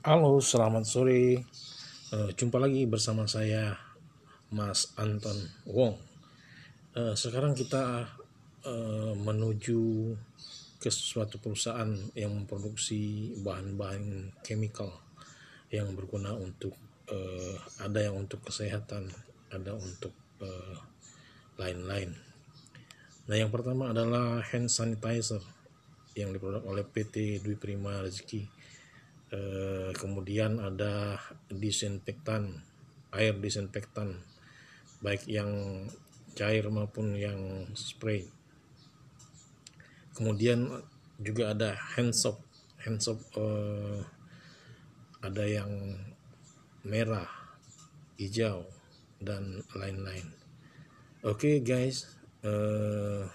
Halo, selamat sore. Eh, jumpa lagi bersama saya, Mas Anton Wong. Eh, sekarang kita eh, menuju ke suatu perusahaan yang memproduksi bahan-bahan chemical yang berguna untuk ada yang untuk kesehatan, ada untuk lain-lain. Nah, yang pertama adalah hand sanitizer yang diproduk oleh PT Dwi Prima Rezeki. Eh, kemudian ada disinfektan, air disinfektan, baik yang cair maupun yang spray. Kemudian juga ada hand soap, hand soap eh, ada yang merah, hijau, dan lain-lain. Oke guys, eh,